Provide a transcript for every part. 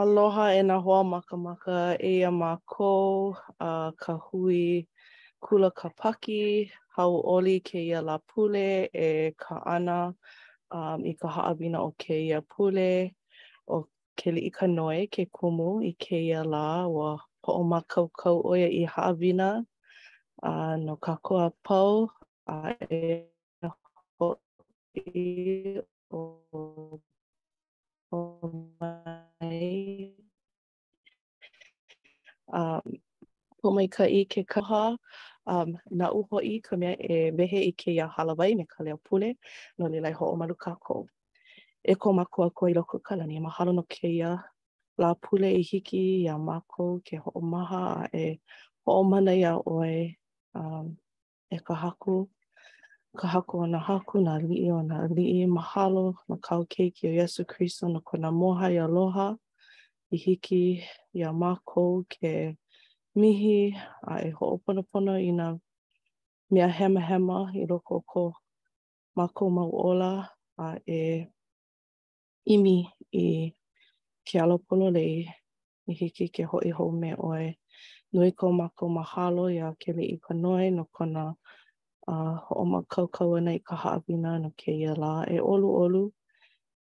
Aloha e nā hoa makamaka, eia mākou a ka hui Kula Kāpaki, hauʻoli i kēia Lāpule e kaʻana i ka haʻawina o kēia pule. ʻO Keliʻikanoe ke kumu i kēia lā, ua hoʻomākaukau ʻo ia i haʻawina no kākou a pau a e hoʻi hou mai a Pōmaikaʻi kekahi a naʻu hoʻi ka mea e wehe i kēia hālāwai me ka leo pule, no laila e hoʻomalu kākou. E ko mākou akua i loko o ka lani, mahalo no kēia Lāpule i hiki iā mākou ke hoʻomaha a e hoʻomana iā ʻoe a e ka Haku, ka Haku o nā Haku, nā Aliʻi o nā Aliʻi, mahalo no kāu Keiki ʻo Iesū Kristo no kona mōhai aloha i hiki iā mākou ke mihi a e hoʻoponopono i nā mea hemahema i loko o ko mākou mau ola a e ʻimi i ke ala pololei i hiki ke hoʻi hou me ʻoe. Nui ko mākou mahalo iā Keliʻikanoe no kona hoʻomākaukau ʻana i ka haʻawina no kēia lā e ʻoluʻolu,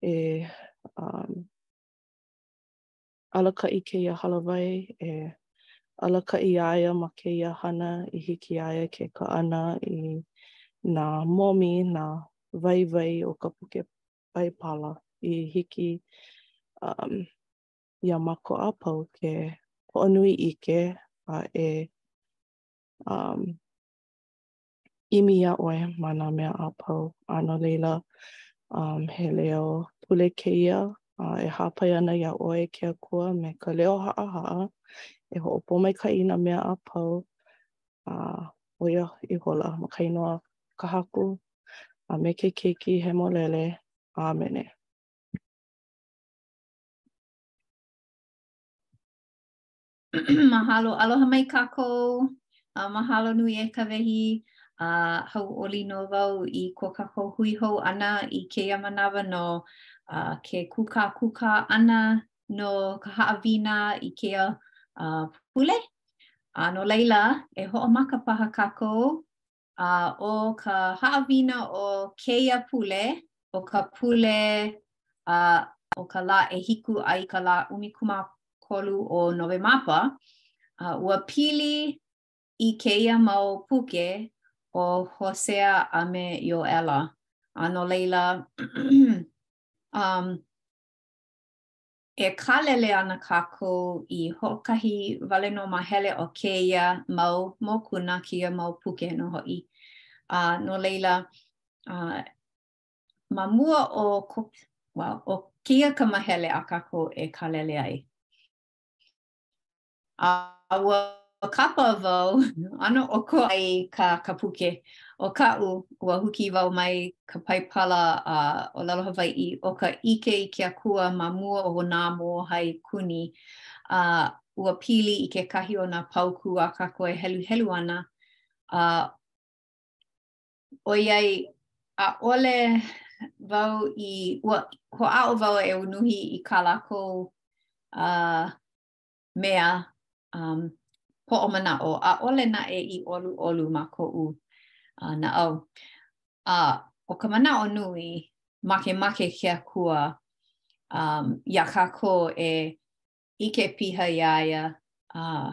e alakaʻi i kēia hālāwai, e alakaʻi iā ia ma kēia hana i hiki iā ia ke kaʻana i nā momi, nā waiwai o ka puke Paipala i hiki. iā mākou a pau ke hoʻonui ʻike a e um, ʻimi iā ʻoe ma nā mea a pau. A no laila, um, he leo pule kēia a e hāpai ana iā ʻoe ke Akua me ka leo haʻahaʻa e hoʻopōmaikaʻi i nā mea a pau a ʻo ia ihola ma ka inoa ka haku a me ke keiki hemolele. Āmene. Mahalo, aloha mai kākou. Uh, mahalo nui e Kawehi. Uh, hauʻoli nō wau i ko kākou hui hou ʻana i kēia manawa no uh, ke kūkākūkā ʻana no ka haʻawina i kēia uh, pule. A uh, no laila, e hoʻomaka paha kākou A ʻo ka haʻawina o kēia pule, ʻo ka pule a o ka lā ʻehiku a i ka lā ʻumikūmākolu o Nowemapa, a ua pili i kēia mau puke ʻo Hosea a me Ioela. A no laila, um, E kālele ana kākou i hoʻokahi wale nō māhele o kēia mau mokuna, kēia mau puke nō hoʻi. A no laila, a, ma mua o, ko, well, o kēia ka māhele a kākou e kālele ai. a ua kapa wau ʻano ʻokoʻa i kā ka puke. ʻO kaʻu, ua huki wau mai ka Paipala a ʻōlelo Hawaiʻi ʻo ka ʻike i ke akua ma mua o nā mōhai kuni, a ua pili i kekahi o nā paukū a kākou e heluhelu ana, a ʻoiai ʻaʻole wau i, ua hoʻāʻo wau e unuhi i kā lākou a mea um, poʻomanaʻo, ʻaʻole naʻe i ʻoluʻolu ma koʻu uh, naʻau. A uh, ʻo ka manaʻo nui, makemake ke akua um, iā kākou e ʻike piha iā ia uh,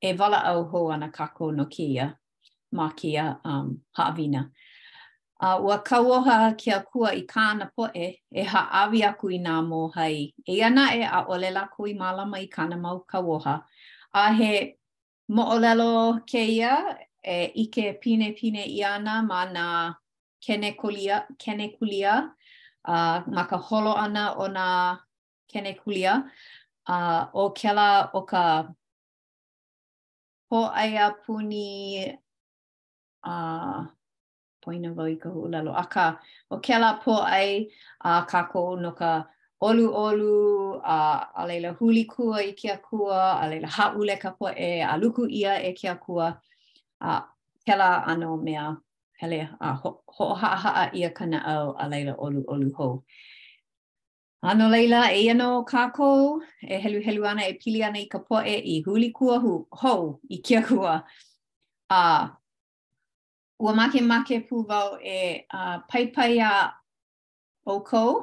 e walaʻau hou ana kākou no kēia ma kēia um, haʻawina. A uh, ua kauoha ke akua i kāna poʻe e hāʻawi aku i nā mōhai. Eia naʻe, ʻaʻole lākou i mālama i kāna mau kauoha. A he moʻolelo kēia e ʻike pinepine ʻia ana ma nā kenekulia, kenekulia uh, ma ka holo ʻana o nā kenekulia, a ʻo kēlā ʻo ka pōʻaiapuni, a poina wau i ka huaʻōlelo, akā, ʻo kēlā pōʻai a kākou no ka ʻoluʻolu, a a laila huli kua i ke akua, a laila hāʻule ka poʻe a luku ʻia e ke akua, a kēlā ʻano mea hele a hoʻohaʻahaʻa ʻia ka naʻau a laila ʻoluʻolu hou. A no laila, eia nō kākou e heluhelu ana e pili ana i ka poʻe i huli kua hou i ke akua. A ua makemake pū wau e uh, paipai iā ʻoukou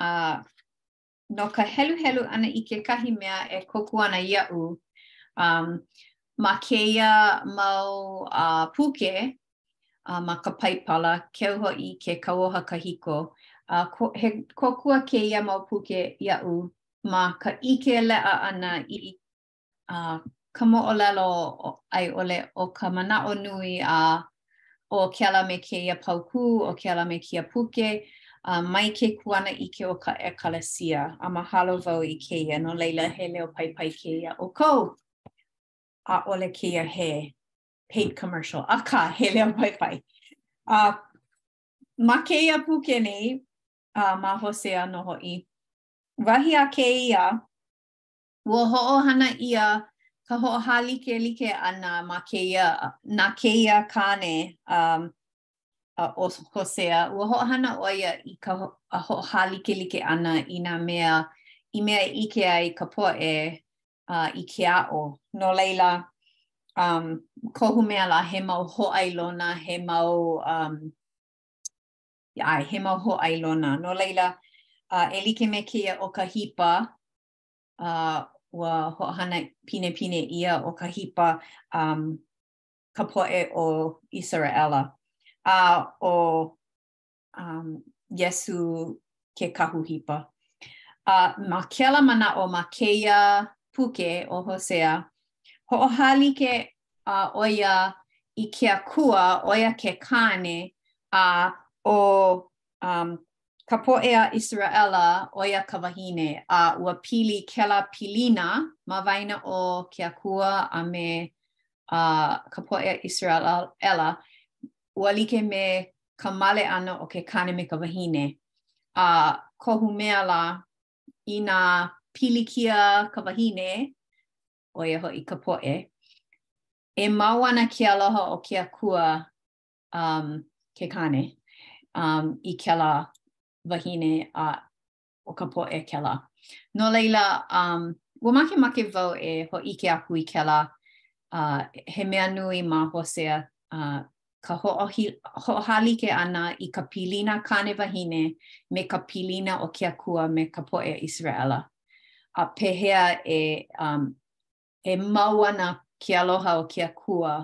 uh, no ka heluhelu ʻana i kekahi mea e kōkua ana iaʻu um, ma kēia mau uh, puke a ma ka Paipala, keu hoʻi ke kauoha kahiko, a ko, he kōkua kēia mau puke iaʻu ma ka ʻike leʻa ʻana i uh, ka moʻolelo a i ʻole ʻo ka manaʻo nui a o kēlā me kēia paukū, o kēlā me kēia puke, uh, mai ke kuanaʻike o ka ʻekalesia, a mahalo wau i kēia, no laila he leo paipai kēia iā ʻoukou, ʻaʻole kēia he paid commercial, akā he leo paipai. Uh, ma kēia puke nei, uh, ma Hosea nō hoʻi, wahi a kēia, ua hoʻohana ʻia ka hoʻohālikelike ʻana ma kēia, na kēia kāne um, uh, ʻo Hosea, ua hoʻohana ʻo ia i ka ho hoʻohālikelike ʻana i nā mea, i mea ʻike ai ka poʻe uh, i ke aʻo. No laila, um, kohu mea lā, he mau hōʻailona, he mau, um, ʻae, he mau hōʻailona. No laila, uh, e like me kēia ʻo ka hipa, uh, ua hoʻohana pinepine ʻia ʻo ka hipa um, ka poʻe o ʻIseraʻela. A uh, o um, Iesu ke kahu hipa. A uh, ma kēlā manaʻo ma kēia puke ʻo Hosea, hoʻohālike a uh, ʻo ia i ke Akua, ʻo ia ke kāne a uh, ʻo um, ka poʻe a ʻIsraʻela ʻo ia ka wahine a uh, ua pili kēlā pilina ma waena o ke Akua a me uh, ka poʻe a ʻIsraʻela ua like me ka male ʻana o ke kāne me ka wahine. A kohu mea lā, inā pilikia ka wahine, ʻo ia hoʻi ka poʻe, e mau ana ke aloha o ke Akua um, ke kāne, um, i kēlā wahine a ʻo ka poʻe kēlā. No laila, um, ua makemake wau e hōʻike aku i kēlā uh, he mea nui ma Hosea uh, ka hoʻohālike ʻana i ka pilina kāne wahine me ka pilina o ke Akua me ka poʻe ʻIsraʻela. A pehea e, um, e mau ana ke aloha o ke Akua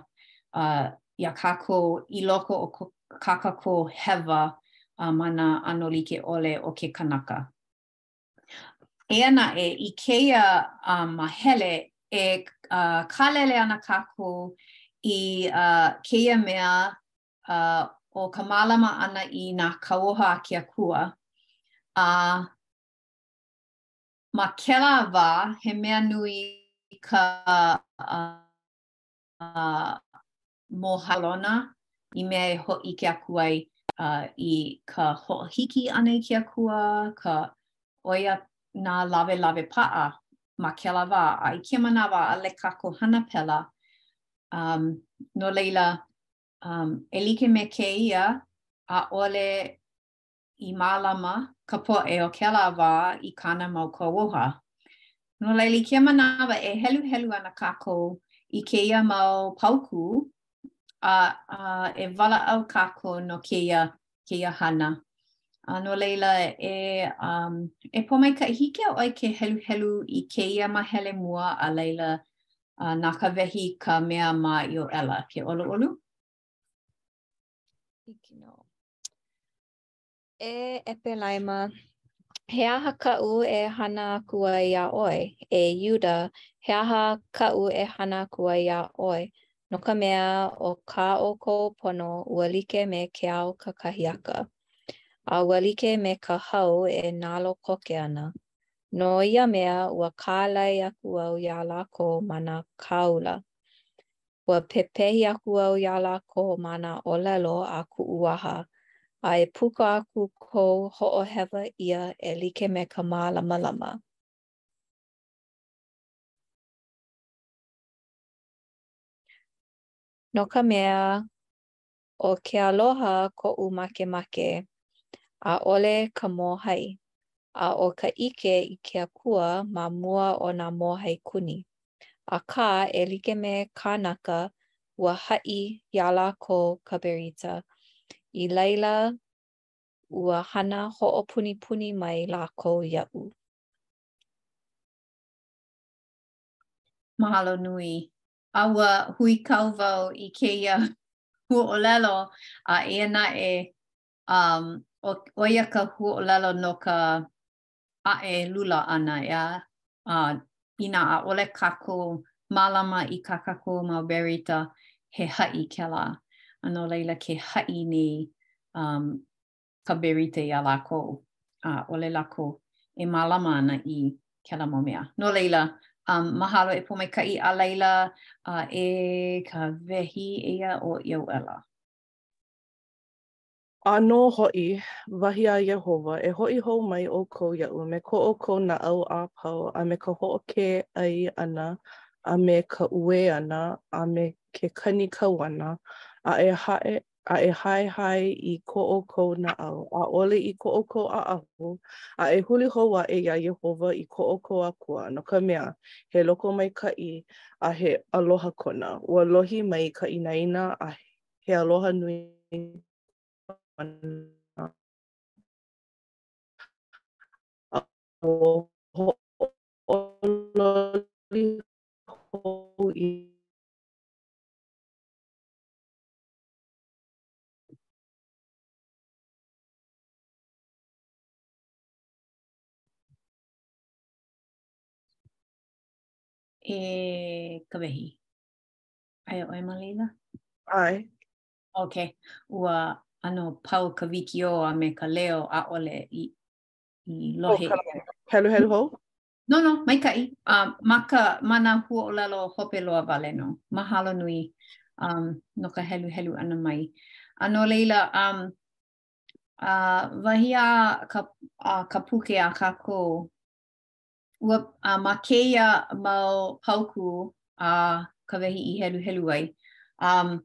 uh, iā kākou i loko o ko, kā kākou hewa uh, ma nā ʻano like ʻole o ke kanaka. Eia naʻe, i kēia uh, māhele, e uh, kālele ana kākou i uh, kēia mea uh, ʻo ka mālama ʻana i nā kauoha a ke Akua, a uh, ma kēlā wā, he mea nui ka mōhailona i mea e hōʻike aku ai i ka hoʻohiki ʻana i ke Akua, ka ʻo ia nā lawelawe paʻa ma kēlā wā. A i kēia manawa, ʻaʻole kākou hana pēlā. No laila, e like me kēia, ʻaʻole i mālama ka poʻe o kēlā wā i kāna mau kauoha. No laila, i kēia manawa, e heluhelu ana kākou i kēia mau paukū a, a e walaʻau kākou no kēia, kēia hana. A no laila, e, um, e Pōmaikaʻi, hiki iā ʻoe ke heluhelu i kēia mahele mua a laila a na Kawehi ka mea ma Ioela ke ʻoluʻolu. Hiki nō. E ʻEpelaima, he aha kaʻu e hana aku ai iā ʻoe? E Iuda, he aha kaʻu e hana aku ai iā ʻoe? No ka mea, ʻo kā ʻoukou pono, ua like me ke ao kakahiaka, A ua like me ka hau e nalo koke ana. No ia mea, ua kālai aku au iā lākou ma nā kāula, Ua pepehi aku au iā lākou ma nā ʻōlelo a kuʻu waha, a e puka aku kou hoʻohewa ʻia e like me ka mālamalama. No ka mea, ʻO ke aloha koʻu makemake, ʻaʻole ka mōhai, A ʻo ka ʻike i ke Akua ma mua o nā mōhai kuni. Akā, e like me kānaka, ua haʻi iā lākou ka berita, I laila ua hana hoʻopunipuni mai lākou iaʻu. Mahalo nui a ua huikau wau i kēia huaʻōlelo a eia naʻe um, ʻo, ʻo ia ka huaʻōlelo no ka ʻaʻe lula ʻana, ʻeā? A inā ʻaʻole kākou mālama i kā kākou mau berita, he haʻi kēlā. A no laila ke haʻi nei um, ka berita iā lākou, a ʻaʻole lākou e mālama ana i kēlā mau mea. No laila, um, mahalo e Pōmaikaʻi a laila a e Kawehi eia ʻo Ioela. ʻĀnō hoʻi, wahi a Iēhova, e hoʻi hou mai ʻoukou iaʻu me ko ʻoukou naʻau a pau, a me ka hoʻokē ʻai ʻana, a me ka uē ʻana, a me ke kanikau ʻana, a e hae a e haehae i ko ʻoukou naʻau, ʻaʻole i ko ʻoukou ʻaʻahu, a e huli hou aʻe iā Iēhova i ko ʻoukou Akua, no ka mea, he lokomaikaʻi a he aloha kona, ua lohi mai i ka inaina a he aloha nui kona, a ua hoʻololi hou ʻia. E Kawehi. Aia ʻoe ma laila? ʻAe. Okay. Ua ʻano pau ka wikiō a me ka leo ʻaʻole i, i lohe. Oh, heluhelu hou? No, no, maikaʻi. Um, ma ka ma nā huaʻōlelo hope loa wale nō. Mahalo nui um, no ka heluhelu ʻana mai. A no laila, um, uh, wahi a ka, uh, ka puke a kākou, ua, uh, ma kēia mau paukū a uh, Kawehi i heluhelu ai, um,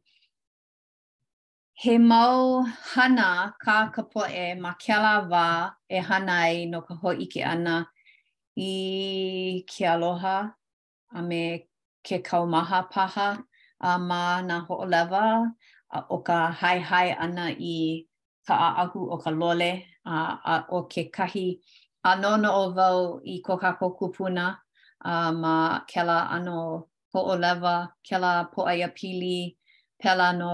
He mau hana kā ka poʻe ma kēlā wā e hana ai no ka hōʻike ʻana i ke aloha a me ke kaumaha paha a ma nā hoʻolewa a ʻo ka haehae ʻana i ka ʻaʻahu o ka lole a ʻo ia kekahi a noʻonoʻo wau i ko kākou kūpuna ma kēlā ʻano hoʻolewa, kēlā pōʻaiapili, pēlā nō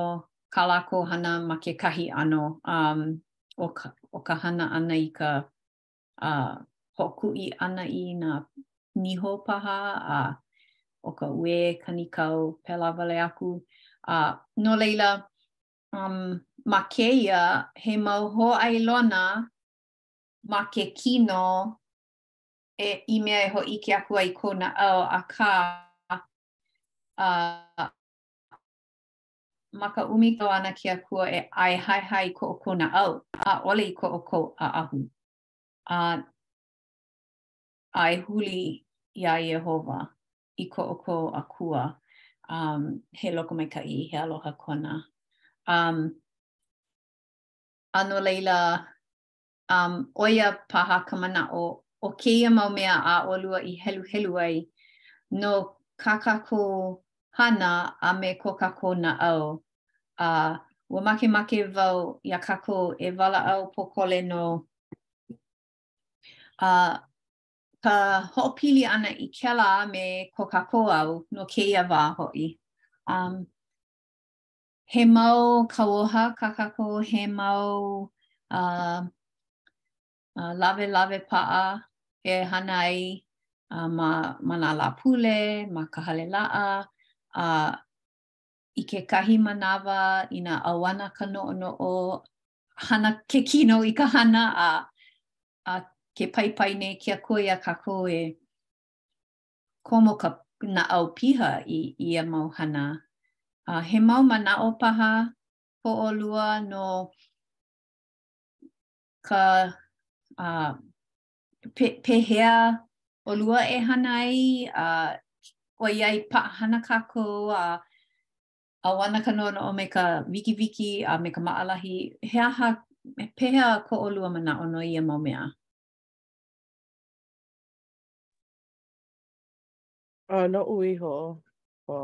kā lākou hana ma kekahi ʻano um ʻo ka ʻo ka hana ʻana i ka uh hoʻokuʻi ʻana i nā niho paha a ʻo ka uē kanikau, pēlā wale aku. A no laila, um ma kēia, he mau hōʻailona ma ke kino e, i mea e hōʻike aku ai i kou naʻau, akā, a, ma ka ʻumi koi ana ke Akua e ʻae haehae i ko ʻoukou naʻau, ʻaʻole i ko ʻoukou ʻaʻahu, a, a e huli iā Iēhova i ko ʻoukou Akua, um, he lokomaikaʻi, he aloha kona. Um, a no laila, Um, ʻo ia paha ka manaʻo o kēia mau mea a ʻolua i heluhelu ai no kā kākou hana a me ko kākou naʻau. A ua makemake wau iā kākou e walaʻau pōkole no a ka hoʻopili ʻana i kēlā me ko kākou au no kēia wā hoʻi. Um, He mau kauoha kā kākou, he mau uh, uh, lawelawe paʻa e hana ai uh, ma, ma nā Lāpule, ma ka hale laʻa, uh, i kekahi manawa inā ʻauana ka noʻonoʻo hana ke kino i ka hana a, a ke paipai nei ke Akua iā kākou e komo ka naʻau piha i ia mau hana. A he mau manaʻo paha ko ʻolua no ka uh, pe, pehea ʻolua e hana ai, a uh, ʻoiai paʻahana kākou a uh, ʻauana ka noʻonoʻo me ka wikiwiki a uh, me ka maʻalahi, he aha, pehea ko ʻolua manaʻo no ia mau mea? A noʻu iho, ʻo.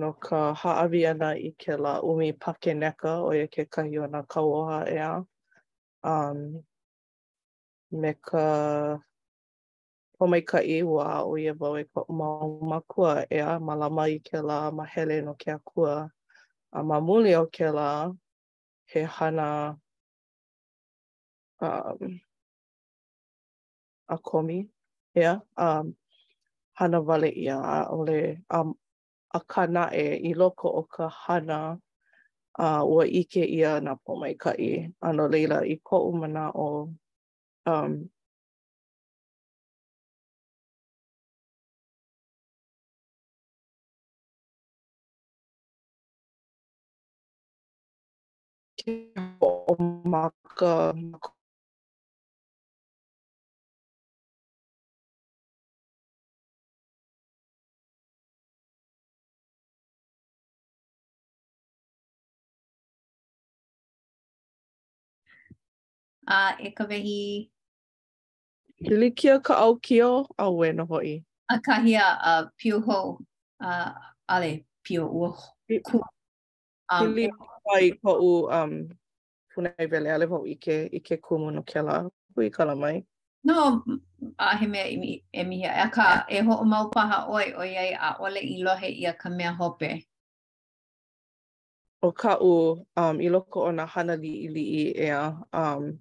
No ka hāʻawi ʻana i kēlā ʻumi pakeneka, ʻo ia kekahi o nā kauoha ʻeā, a me ka pōmaikaʻi ua aʻo ʻia wau e koʻu mau mākua ʻeā, mālama i kēlā māhele no ke Akua. A ma muli o kēlā, he hana, a. ʻakomi, ʻeā, a hana wale ʻia, ʻaʻole, a, akā naʻe, i loko o ka hana, a ua ʻike ʻia nā pōmaikaʻi, a no laila, i koʻu manaʻo, um, ke hoʻomaka ma ko. a e ka wehi. Pilikia ka ʻaukiō auē nō hoʻi. ʻAkahi a a pio hou a ʻaʻale pio ua kū. Um, Pilikia koʻu um, pūnaewele ʻaʻale wau ʻike i ke kumu no kēlā huikala mai. No, a he mea e mihi ai, akā, e hoʻomau paha ʻoe, ʻoiai ʻaʻole i lohe ʻia ka mea hope. ʻO kaʻu um, i loko o nā hana liʻiliʻi, ʻeā, um,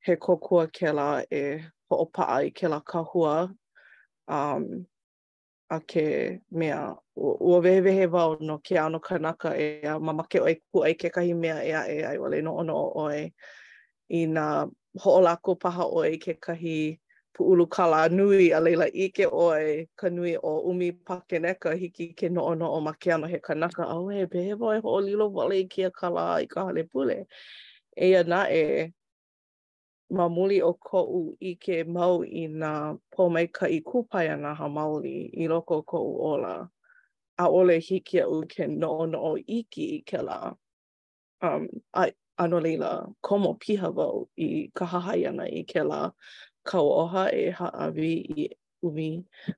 he kōkua kēlā e hoʻopaʻa i kēlā kahua, um, no ka mea, ua wehewehe wau no ke ʻano kanaka ʻeā mamake ʻoe e kūʻai kekahi mea ʻē aʻe a i ʻole noʻonoʻo ʻoe inā hoʻolako paha ʻoe kekahi puʻu kālā nui, a laila, ʻike ʻoe ka nui o ʻumi pakeneka hiki ke noʻonoʻo ma ke ʻano he kanaka, auē, pehea wau e hoʻolilo wale i kēia kālā i ka hale pule? Eia naʻe, Ma muli o koʻu ʻike mau i nā pōmaikaʻi kupaianaha maoli i loko o koʻu ola, ʻaʻole hiki iaʻu ke noʻonoʻo iki i kēlā. Um, a, a no laila, komo piha wau i ka hahai ʻana i kēlā kauoha e hāʻawi i ʻumi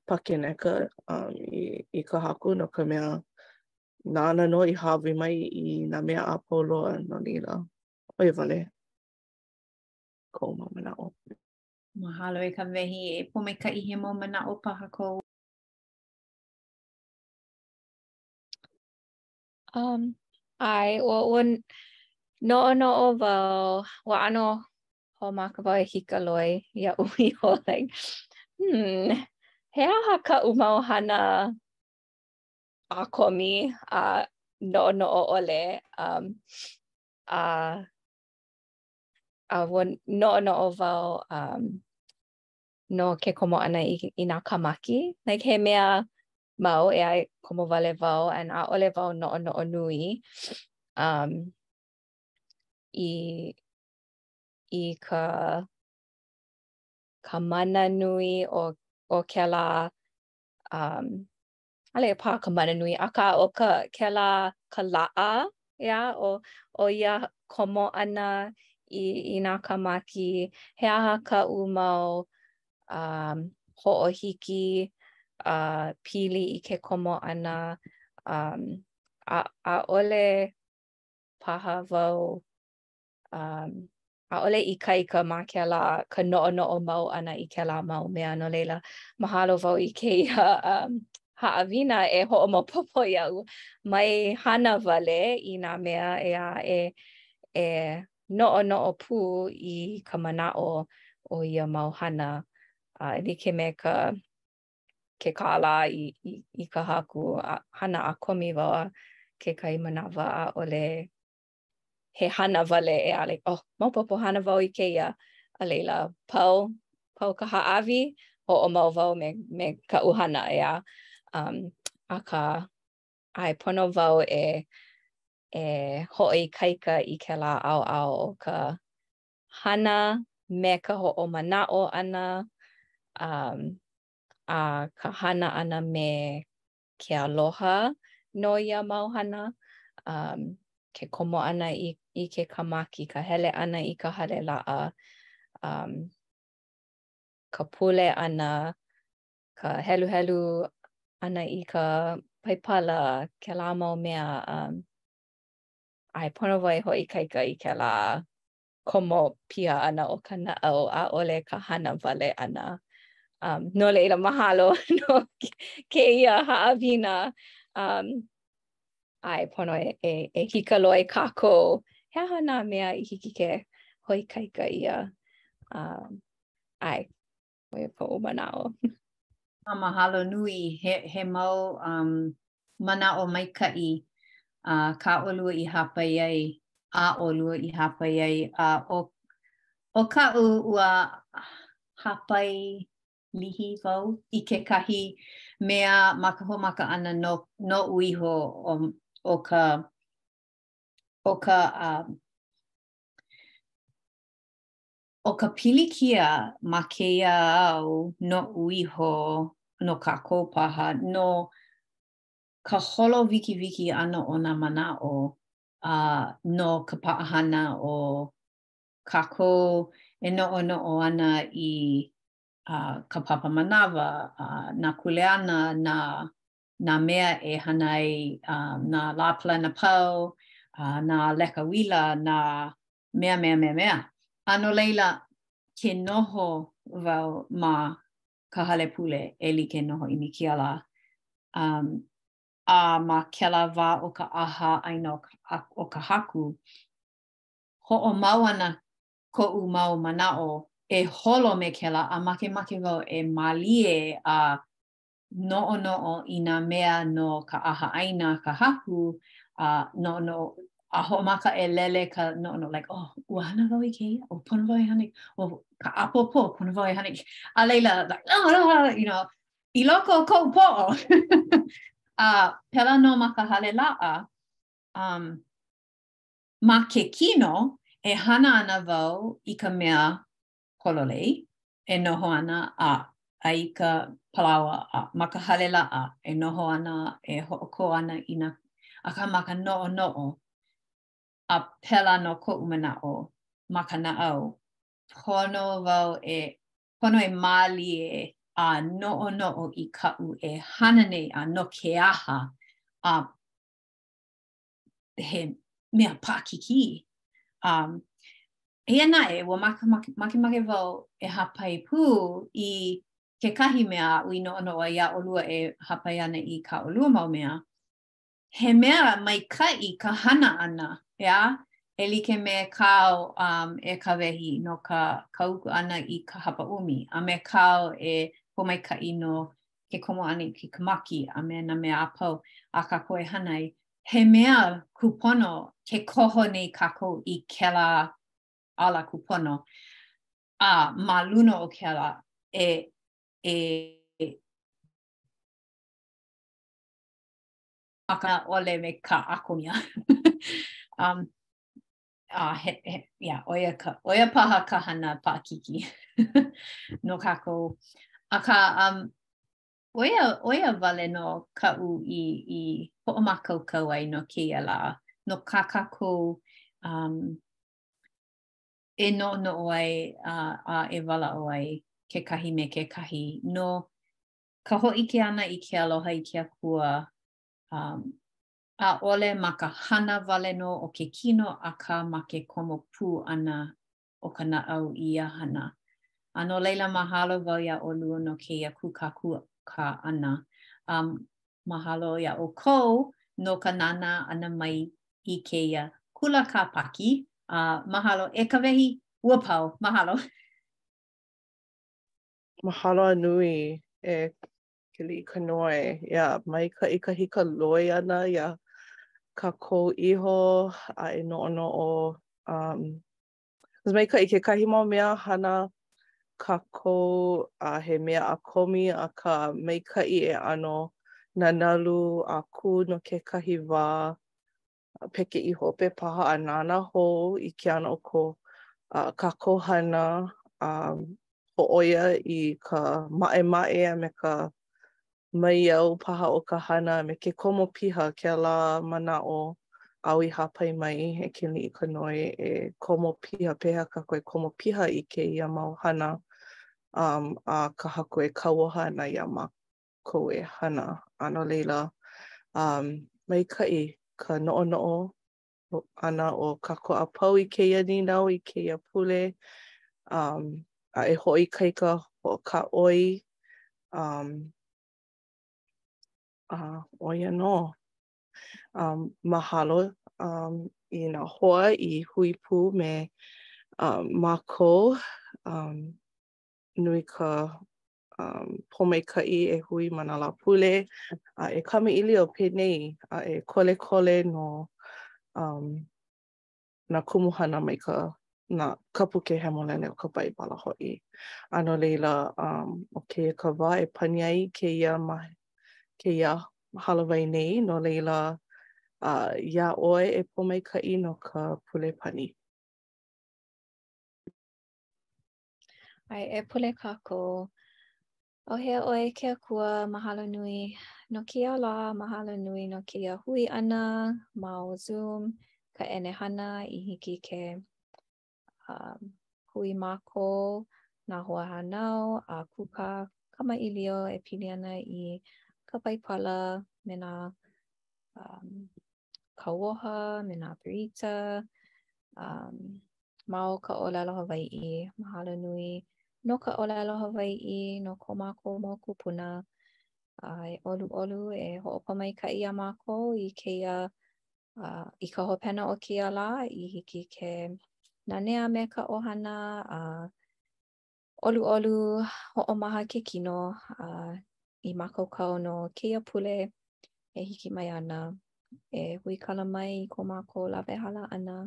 pakeneka um, i, i ka Haku, no ka mea, nāna nō i hāʻawi mai i nā mea a pau loa, no laila, ʻo ia wale. koʻu mau manaʻo. Mahalo e Kawehi. E Pōmaikaʻi, he mau manaʻo paha kou? Um, ʻae, ua, ua noʻonoʻo wau, ua ʻano hoʻomaka wau e hikaloi iaʻu iho, like, hmm, he aha kaʻu mau hana ʻakomi a noʻonoʻo ʻole um, a a ua noʻonoʻo wau um, no ke komo ʻana i, i nā kāmeki. Like he mea mau ia, ʻae, komo wale wau, and ʻaʻole wau noʻonoʻo nui um, i, i ka, ka mana nui o, o kēlā um, ʻAʻole paha ka mana nui, akā ʻo ka kēlā ka laʻa, ʻeā, ʻo ʻo ia komo ʻana i i nā kāmeki, he aha kaʻu mau um hoʻohiki uh pili i ke komo ʻana um a ʻaʻole paha wau Um, ʻAʻole ikaika ma kēlā ka noʻonoʻo mau ʻana i kēlā mau mea, no laila, mahalo wau i kēia um, haʻawina e hoʻomaopopo iaʻu mai hana wale i nā mea e a e, e noʻonoʻo pū i ka manaʻo o ia mau hana a uh, like me ka ke kālā i, i, i ka haku a, hana ʻakomi wau i kekahi manawa ʻaʻole he hana wale ʻeā, like, oh, maopopo hana wau i kēia, a laila, pau, pau ka hāʻawi, hoʻomau wau me, me kaʻu hana, ʻeā, um, akā, ʻae pono wau e, e hoʻoikaika i kēlā ʻaoʻao o ka hana me ka hoʻomanaʻo ʻana, um, a ka hana ʻana me ke aloha no ia mau hana, um, ke komo ʻana i, i ke kamaki, ka hele ʻana i ka hale laʻa, um, ka pule ʻana, ka heluhelu ʻana i ka Paipala, kēlā mau mea, um, ʻae pono wau e hoʻoikaika i kēlā. komo piha ʻana o ka naʻau ʻaʻole ka hana wale ʻana. Um, no laila mahalo no kēia haʻawina. Um, ʻae, pono e, e, e hikaloi kākou, he aha nā mea i hiki ke hoʻoikaika ʻia. Um, ʻae, ʻo ia koʻu manaʻo. A mahalo nui, he, he mau um, manaʻo maikaʻi a uh, kā ʻolua i hāpai ai, a ʻolua i hāpai ai. A uh, ʻo, ʻo kaʻu ua hāpai lihi wau i kekahi mea ma ka hoʻomaka ʻana no, noʻu iho ʻo, ʻo ka, ʻo ka um, ʻO ka pilikia ma kēia au noʻu iho no kākou paha no ka holo wikiwiki ʻana o nā manaʻo a no ka paʻahana o kākou e noʻonoʻo ana i ka papa manawa, nā kuleana, nā nā mea e hana ai, nā lā palena pau, nā leka uila, nā mea, mea, mea, mea. A no laila, ke noho wau ma ka hale pule e like nō hoʻi me kēia lā. Um, a ma kēlā wā o ka ʻahaʻaina o ka, o ka Haku, hoʻomau ana koʻu mau manaʻo e holo me kēlā a makemake wau e mālie a noʻonoʻo i nā mea no ka ʻahaʻaina, ka Haku, a noʻonoʻo a hoʻomaka e lele ka noʻonoʻo, like, oh, ua hana wau i kēia, oh, pono wau e hana i, oh, ka ʻapōpō, pono wau e hana i, a laila, like, oh, oh, oh, you know, i loko o koʻu poʻo. a pēlā nō ma ka hale laʻa, um, ma ke kino, e hana ana wau i ka mea Pololei e noho ana a ʻai i ka palaoa a ma ka hale laʻa e noho ana e hoʻokō ana i nā akā ma ka noʻonoʻo a pēlā nō koʻu manaʻo ma ka naʻau pono wau e pono e mālie a noʻonoʻo i kaʻu e hana nei a no ke aha a he mea paʻakikī. Um, eia naʻe, ua makemake wau e hāpai pū i kekahi mea aʻu i noʻonoʻo ai iā ʻolua e hāpai ana i kā ʻolua mau mea. He mea maikaʻi ka hana ʻana, ʻeā, e like me kāu um, e Kawehi no ka, ka uku ʻana i ka hapaʻumi, a me kāu e Pōmaikaʻi no ke komo ʻana i ke kamaki a me nā mea a pau a kākou e hana ai, he mea kūpono ke koho nei kākou i kēlā ala kūpono. A ma luna o kēlā, e, e, e akā ʻaʻole me ka ʻakomia. um, a he, he yeah, ʻo ia, ka, ʻo ia paha ka hana paʻakikī no kākou. Akā, um, ʻo ia, ʻo ia wale nō kaʻu i, i hoʻomākaukau ai no kēia lā, no kā kākou um, e noʻonoʻo ai a, a e walaʻau ai kekahi me kekahi. No ka hōʻike ʻana i ke aloha i ke Akua um, ʻaʻole ma ka hana wale nō o ke kino akā ma ke komo pū ʻana o ka naʻau i ia hana. A no laila, mahalo wau iā ʻolua no kēia kūkākūkā ʻana. A mahalo iā ʻoukou no ka nānā ʻana mai i kēia Kula Kāpaki. A mahalo e Kawehi, ua pau. Mahalo. Mahalo a nui e Keliʻikanoe, yeah, maikaʻi ka hikaloi ʻana iā kākou iho a e noʻonoʻo, um, maikaʻi kekahi mau mea hana kākou a he mea ʻakomi akā maikaʻi e ʻano nanalu a kū no kekahi wā a peki i hope paha a nānā hou i ke ana o ko kākou hana a hōʻoia i ka maʻemaʻe a me ka maiau paha o ka hana a me ke komo piha kēlā manaʻo āu i hāpai mai e Keliʻikanoe e komo piha pehea kākou e komo piha i kēia mau hana a ka Haku e kauoha ana iā mākou. kou e hana. A no laila, um, maikaʻi ka noʻonoʻo ʻana o kākou a pau i kēia nīnau, i kēia pule, um, a e hoʻoikaika hou kā hoʻi, um, a ʻo ia nō. Um, mahalo um, i nā hoa i hui pū me um, mākou um, nui ka um, pōmaikaʻi e hui ma nā lāpule, a e kamaʻilio penei, a e kolekole no um, nā kumuhana mai ka nā ka puke hemolele o ka Baibala hoʻi. A no laila, um, ʻo kēia ka wā e pani ai kēia ma kēia hālāwai nei, no laila, uh, iā ʻoe e Pōmaikaʻi no ka pule pani. ʻAe, e pule kākou. ʻAuhea ʻoe ke Akua, mahalo nui no kēia lā, mahalo nui no kēia hui ʻana ma o Zoom, ka ʻenehana i hiki ke um, hui mākou, nā hoahānau a kūkā kamaʻilio e pili ana i ka Paipala me nā um, kauoha, me nā berita, um, Ma o ka ʻōlelo Hawaiʻi, mahalo nui no ka ʻōlelo Hawaiʻi no ko mākou mau kūpuna a e ʻoluʻolu e hoʻopōmaikaʻi iā mākou i kēia uh, i ka hopena o kēia lā i hiki ke nanea me ka ʻohana a uh, ʻoluʻolu hoʻomaha ke kino a i mākaukau no kēia pule e hiki mai ana e huikala mai i ko mākou lawehala ʻana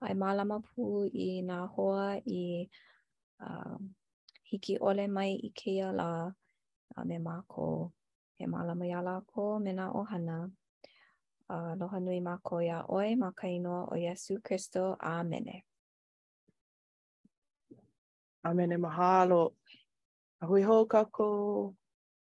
a e mālama pū i nā hoa i uh, hiki ʻole mai i kēia lā a me mākou. E mālama iā lākou me nā ʻohana. Aloha nui mākou iā ʻoe ma ka inoa o Iesu Kristo. Āmene. Amene, mahalo. A hui hou kakou.